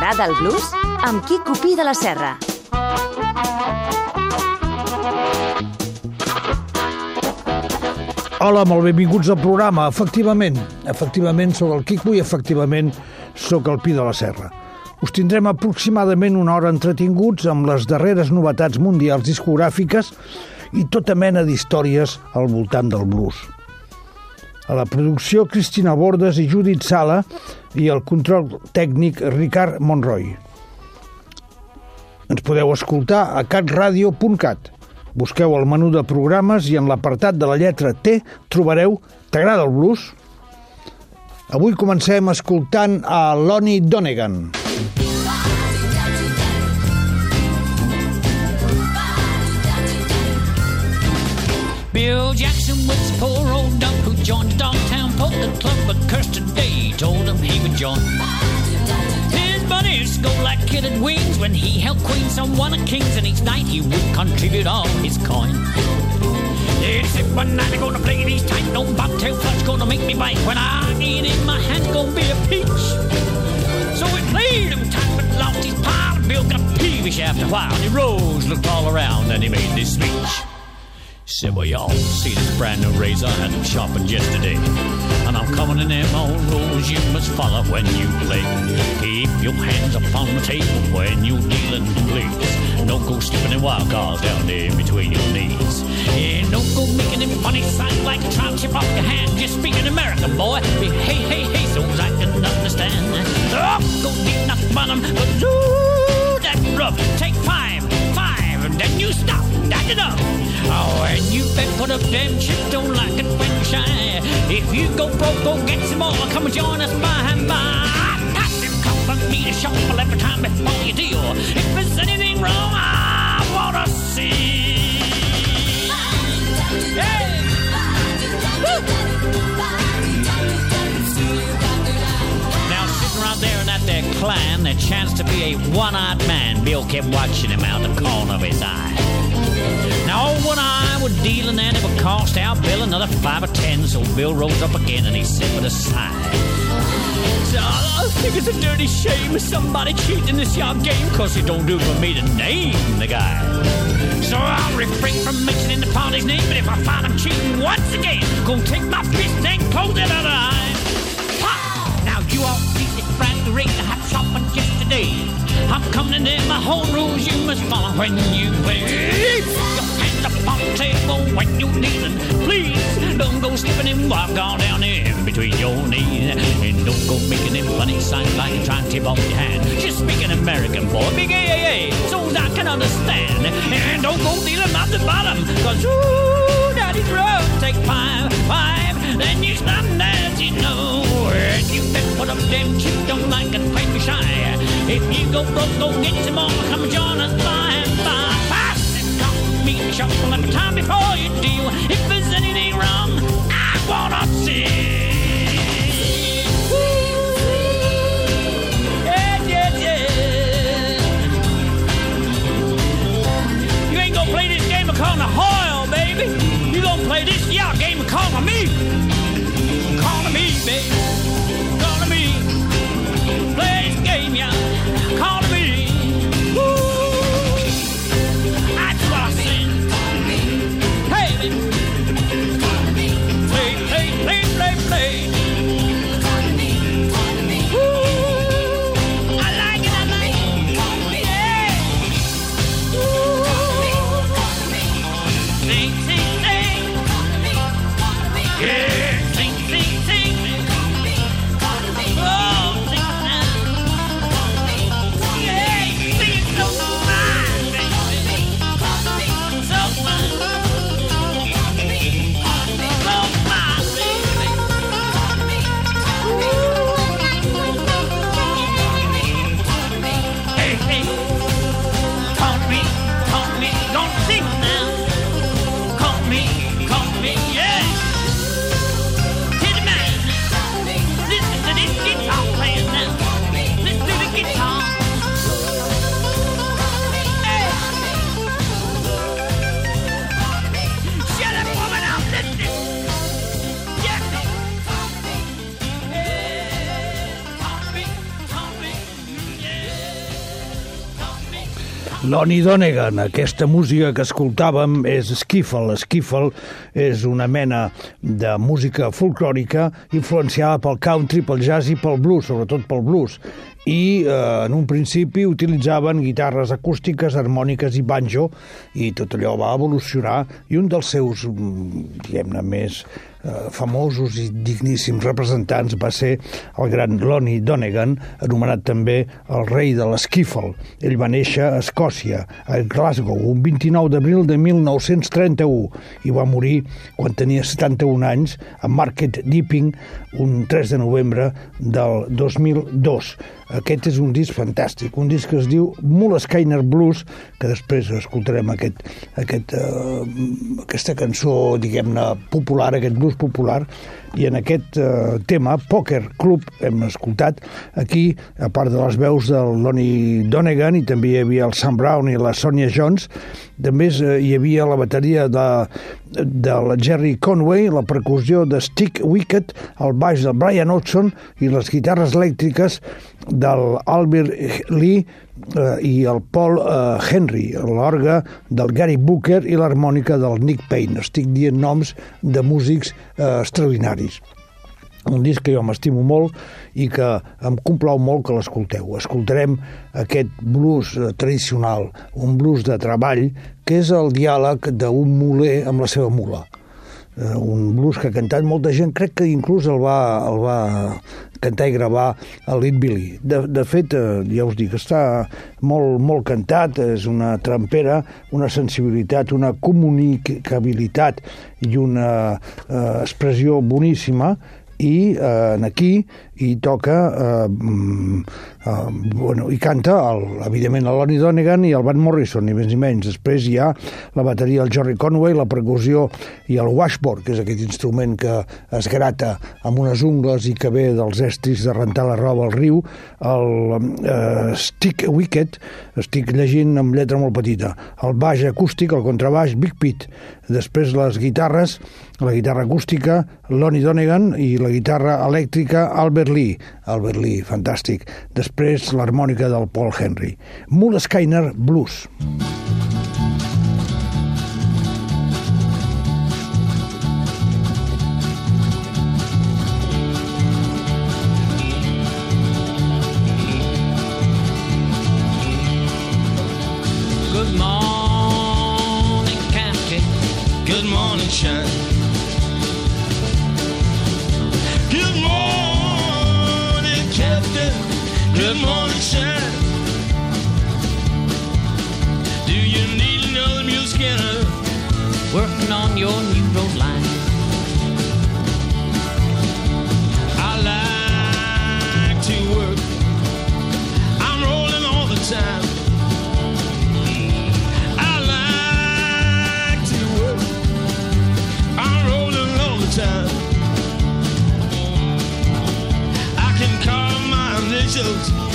T'agrada el blues? Amb Quico Pi de la Serra. Hola, molt benvinguts al programa. Efectivament, efectivament sóc el Quico i efectivament sóc el Pi de la Serra. Us tindrem aproximadament una hora entretinguts amb les darreres novetats mundials discogràfiques i tota mena d'històries al voltant del blues. A la producció, Cristina Bordes i Judit Sala i el control tècnic Ricard Monroy. Ens podeu escoltar a catradio.cat. Busqueu el menú de programes i en l'apartat de la lletra T trobareu T'agrada el blues? Avui comencem escoltant a Lonnie Donegan. Bill Jackson was a poor old duck who joined Dogtown Polka Club, but cursed Day told him he would join. His buddies go like kitted wings when he held queens on one of kings, and each night he would contribute all his coin. Said one night I'm gonna play these tight, no bobtail flush gonna make me bite. When I get in my hand, gonna be a peach. So we played him tight, but lost his pile. Bill got peevish after a while. He rose, looked all around, and he made this speech. Said, well, y'all see this brand new razor I had them sharpened yesterday. And I'm coming in them old rules you must follow when you play. Keep your hands upon the table when you're dealing, please. Don't go slipping in wild cards down there between your knees. And don't go making them funny signs like trying to chip off your hand. Just speaking American, boy. Be hey, hey, hey, so I can understand. Oh, not the bottom, but ooh, that rough. Take five, five, and then you stop. That's enough. Oh, and you bet put up them chips, don't like it when you shy. If you go broke, go get some more. Come and join us by and by. Pass them company to shuffle every time before you deal. If there's anything wrong, I wanna see. Hey! Now sitting right there in that there clan, there chanced to be a one-eyed man. Bill kept watching him out the corner of his eye. Now one eye would deal and then it would cost out Bill another five or ten. So Bill rose up again and he said with a sigh. I think it's a dirty shame somebody cheating this y'all game, cause it don't do for me to name the guy. So I'll refrain from mentioning the party's name, but if I find him cheating once again, gonna take my fist and close it out of eye. Pop! Now you all see this brand new ring I have shopping just today. I'm coming in my home rules you must follow when you play. Your hands up on the table when you're kneeling. Please don't go slipping in while gone down in between your knees. And don't go making them funny signs like you're trying to tip off your hand. Just speaking American boy, big AAA, so I can understand. And don't go dealing out the bottom, cause ooh, daddy's rough. Take five, five, then you stop as you know. And you bet put up them chips, don't like it, play me shy. If you go broke, go get some more. Come join us by and by. Pass and meet me shuffle every time before you deal. If there's anything wrong, I wanna see. Yeah, yeah, yeah. Call me, call me, baby. me. Lonnie Donegan, aquesta música que escoltàvem és skiffle. Skiffle és una mena de música folclòrica influenciada pel country, pel jazz i pel blues, sobretot pel blues i eh, en un principi utilitzaven guitarres acústiques, harmòniques i banjo i tot allò va evolucionar i un dels seus, mm, diguem-ne, més famosos i digníssims representants va ser el gran Lonnie Donegan, anomenat també el rei de l'esquífol. Ell va néixer a Escòcia, a Glasgow, un 29 d'abril de 1931 i va morir quan tenia 71 anys a Market Deeping un 3 de novembre del 2002. Aquest és un disc fantàstic, un disc que es diu Moleskiner Blues, que després escoltarem aquest, aquest, uh, aquesta cançó, diguem-ne, popular, aquest blues popular, i en aquest uh, tema, Poker Club, hem escoltat aquí, a part de les veus del Lonnie Donegan, i també hi havia el Sam Brown i la Sonia Jones, també uh, hi havia la bateria de, de la Jerry Conway, la percussió de Stick Wicked, el baix del Brian Hodgson i les guitarres elèctriques del Albert Lee eh, i el Paul eh, Henry, l'orga del Gary Booker i l'harmònica del Nick Payne. Estic dient noms de músics eh, extraordinaris un disc que jo m'estimo molt i que em complau molt que l'escolteu. Escoltarem aquest blues eh, tradicional, un blues de treball, que és el diàleg d'un muler amb la seva mula. Eh, un blues que ha cantat molta gent, crec que inclús el va, el va cantar i gravar a Lit Billy. De, de fet, eh, ja us dic, està molt, molt cantat, és una trampera, una sensibilitat, una comunicabilitat i una eh, expressió boníssima i eh, aquí i toca eh, mm, eh, bueno, i canta el, evidentment el Lonnie Donegan i el Van Morrison ni més ni menys, després hi ha la bateria el Jerry Conway, la percussió i el washboard, que és aquest instrument que es grata amb unes ungles i que ve dels estris de rentar la roba al riu. El eh, Stick Wicked estic llegint amb lletra molt petita. El baix acústic, el contrabaix Big Pete. Després les guitarres la guitarra acústica Lonnie Donegan i la guitarra elèctrica Albert Lee, Albert Lee, fantàstic. Després l'harmònica del Paul Henry. Moleskiner Blues. Good angels.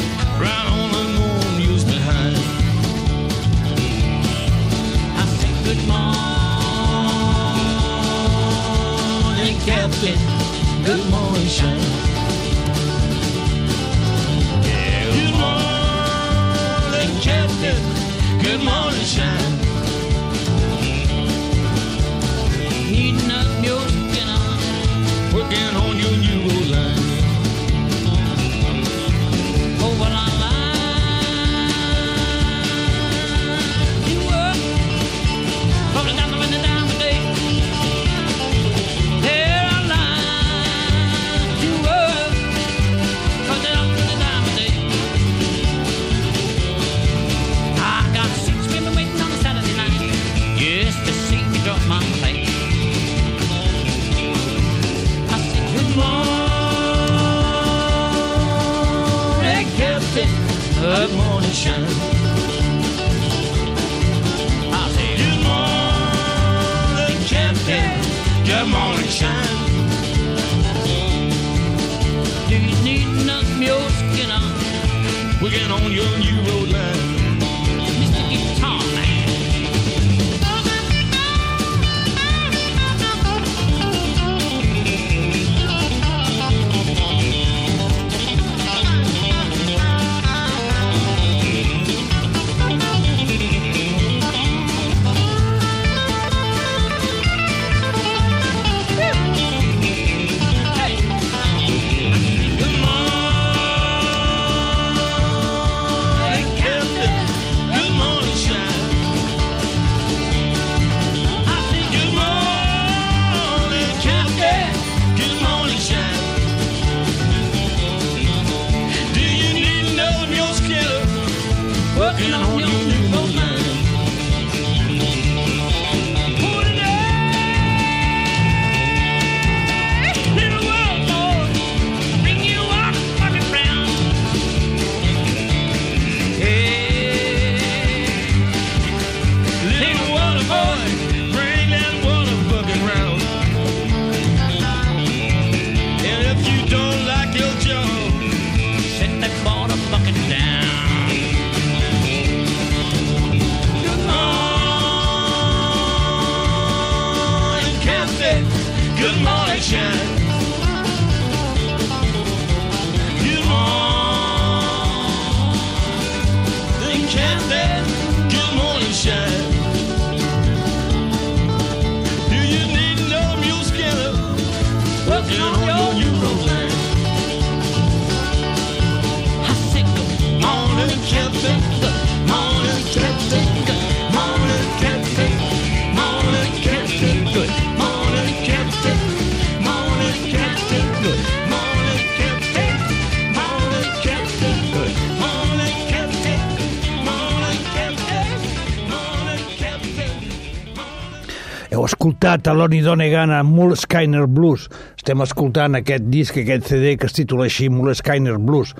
Escoltat a Lonnie Donegan a Moleskiner Blues. Estem escoltant aquest disc, aquest CD que es titula així Moleskiner Blues,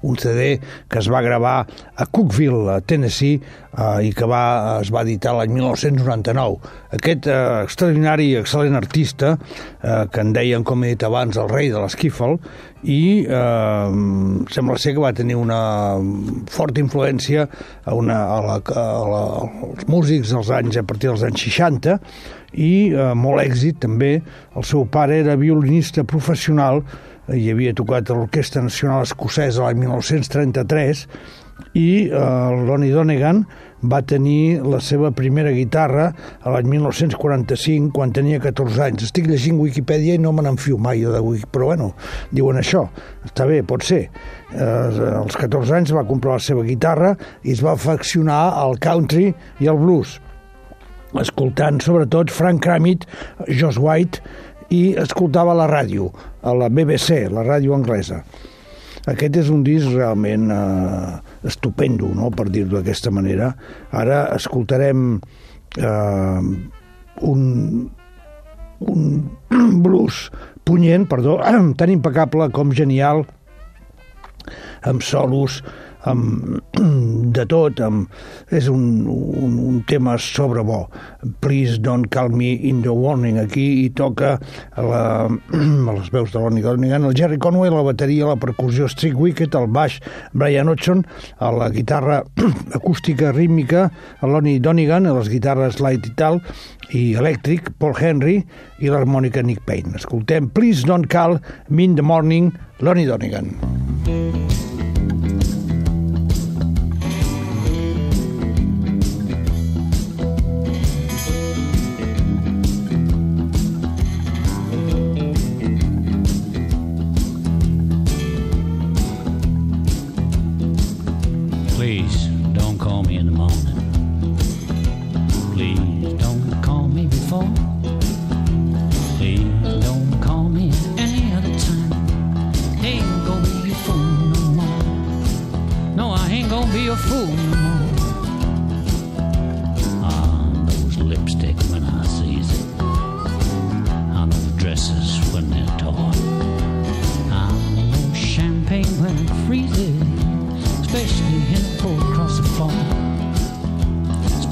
un CD que es va gravar a Cookville, a Tennessee, eh, i que va, es va editar l'any 1999. Aquest eh, extraordinari i excel·lent artista, eh, que en deien, com he dit abans, el rei de l'esquífel, i eh, sembla ser que va tenir una forta influència a, una, a, la, a la, als músics dels anys, a partir dels anys 60 i eh, molt èxit també. El seu pare era violinista professional i havia tocat a l'Orquestra Nacional Escocesa l'any 1933 i eh, Ronnie Donegan va tenir la seva primera guitarra a l'any 1945 quan tenia 14 anys. Estic llegint Wikipedia i no me n'enfio mai de Wikipedia, però bueno, diuen això. Està bé, pot ser. Eh, als 14 anys va comprar la seva guitarra i es va afeccionar al country i al blues escoltant sobretot Frank Kramit, Josh White i escoltava la ràdio, a la BBC, la ràdio anglesa. Aquest és un disc realment eh, estupendo, no? per dir-ho d'aquesta manera. Ara escoltarem eh, un, un blues punyent, perdó, tan impecable com genial, amb solos, amb, de tot, amb, és un, un, un tema sobre bo. Please don't call me in the warning. Aquí hi toca la, a les veus de l'Oni Donegan, el Jerry Conway, la bateria, la percussió Strick Wicked, el baix Brian Hodgson, a la guitarra acústica rítmica, l'Oni Donegan, a les guitarres light i tal, i elèctric, Paul Henry, i l'harmònica Nick Payne. Escoltem Please don't call me in the morning, l'Oni Donegan. Please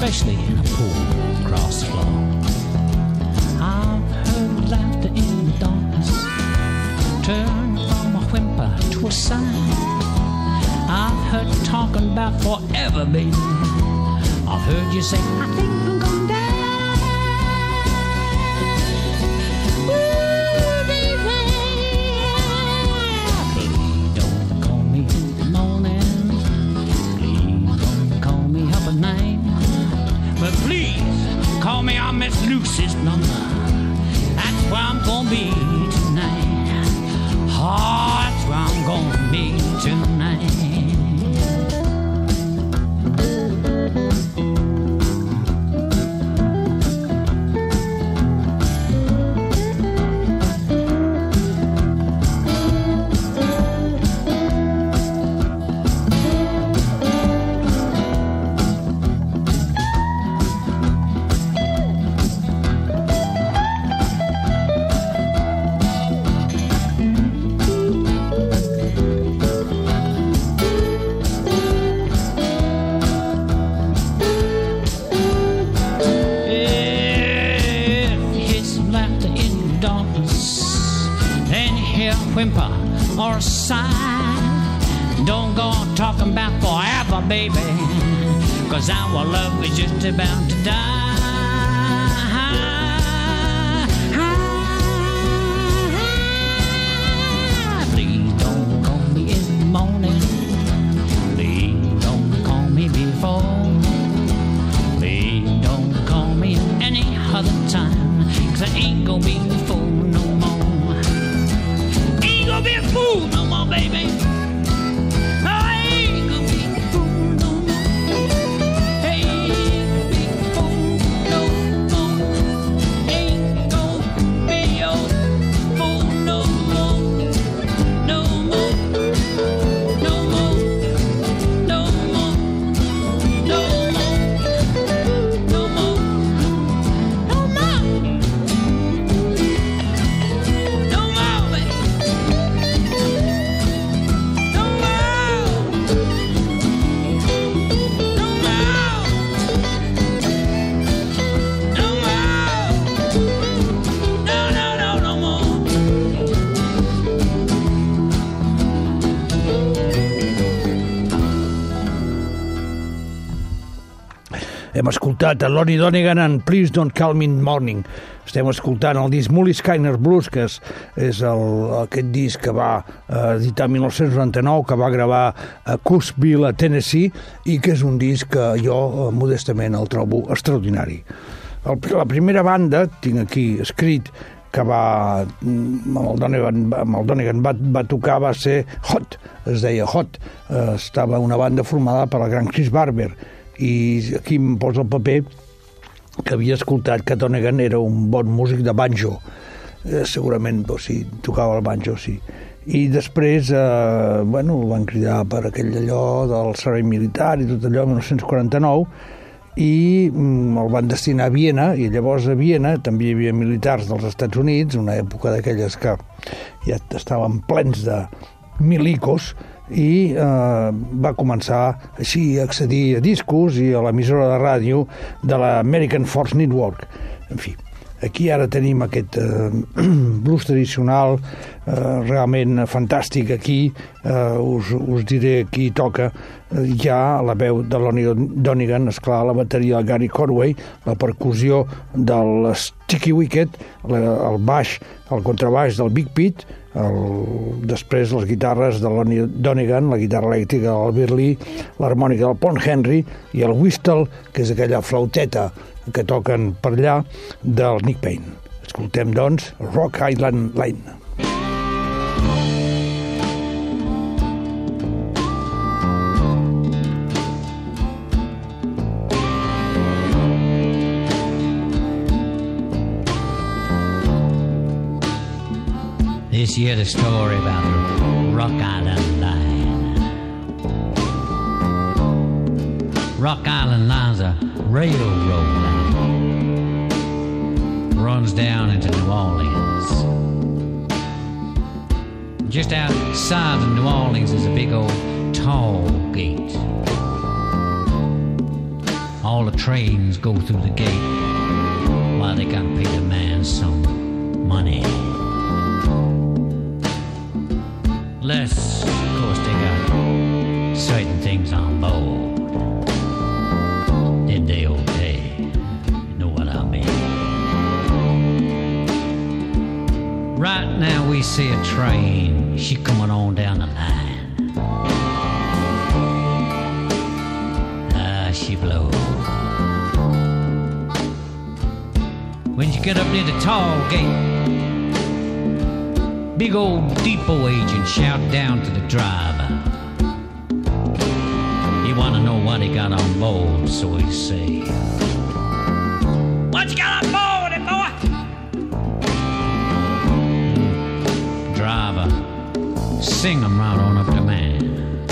Especially in a pool the floor. I've heard laughter in the darkness turn from a whimper to a sigh. I've heard talking about forever, baby. I've heard you say, I think is nummer. Just about to die. Escoltat a Lonnie Donegan en Please Don't Call Me Morning. Estem escoltant el disc Mully Skyner Blues, que és, és el, aquest disc que va eh, editar en 1999, que va gravar a Cooksville, a Tennessee, i que és un disc que jo, eh, modestament, el trobo extraordinari. El, la primera banda, tinc aquí escrit, que va, mm, amb el Donegan, amb el Donegan va, va tocar va ser Hot, es deia Hot. Eh, estava una banda formada per el gran Chris Barber, i aquí em posa el paper que havia escoltat que Donegan era un bon músic de banjo. Eh, segurament, o sí, tocava el banjo, sí. I després, eh, bueno, el van cridar per aquell allò del servei militar i tot allò, en 1949, i mm, el van destinar a Viena, i llavors a Viena també hi havia militars dels Estats Units, una època d'aquelles que ja estaven plens de milicos, i eh, va començar així a accedir a discos i a l'emissora de ràdio de l'American Force Network. En fi, aquí ara tenim aquest eh, blues tradicional eh, realment fantàstic aquí eh, us, us diré qui toca eh, ha la veu de Lonnie Donegan esclar la bateria de Gary Corway la percussió del Sticky Wicket la, el baix, el contrabaix del Big Pete el, després les guitarres de Lonnie Donegan, la guitarra elèctrica del Lee, l'harmònica del Pont Henry i el whistle, que és aquella flauteta que toquen per allà, del Nick Payne. Escoltem, doncs, Rock Island Line. This here's the story about the Rock Island Line. Rock Island Line's a railroad line. Runs down into New Orleans. Just outside of New Orleans is a big old toll gate. All the trains go through the gate while they gotta pay the man some money. Less, of course, they got certain things on board. Then they obey. You know what I mean? Right now we see a train. She coming on down the line. Ah, she blows. When you get up near the toll gate, Big old depot agent shout down to the driver. He wanna know what he got on board, so he say, What you got on board, eh, boy? Driver, sing him right on up to man,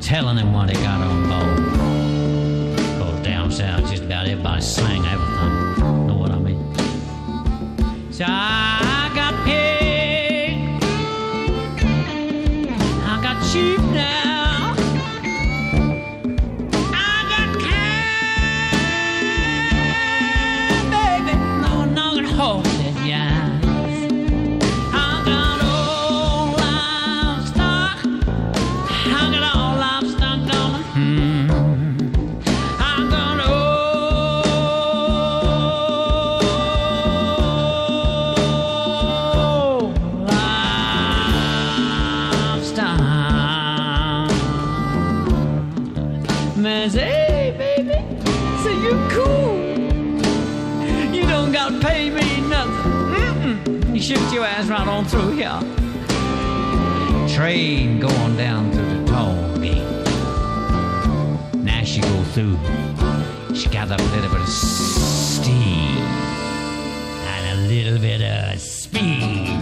telling him what he got on board. Cause down south, just about everybody sang everything. Know what I mean? So I train going down through the toll gate. Now she goes through. She got a little bit of steam and a little bit of speed.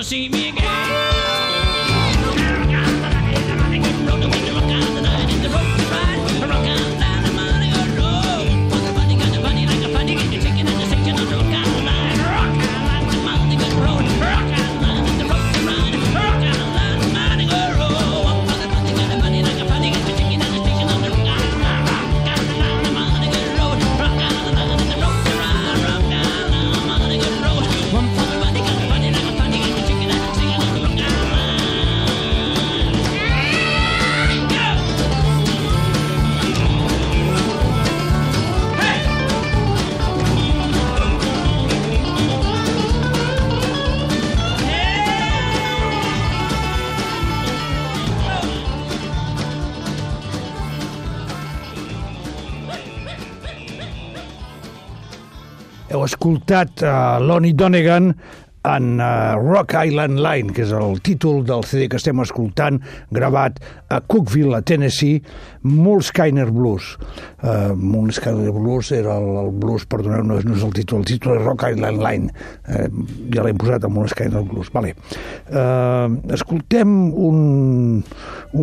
never see me again. escoltat uh, Lonnie Donegan en uh, Rock Island Line, que és el títol del CD que estem escoltant, gravat a Cookville, a Tennessee, Moleskiner Blues. Eh, uh, Moleskiner Blues era el, el blues, perdoneu-nos, no és el títol, el títol és Rock Island Line. Uh, ja l'hem posat a Moleskiner Blues. Vale. Uh, escoltem un, un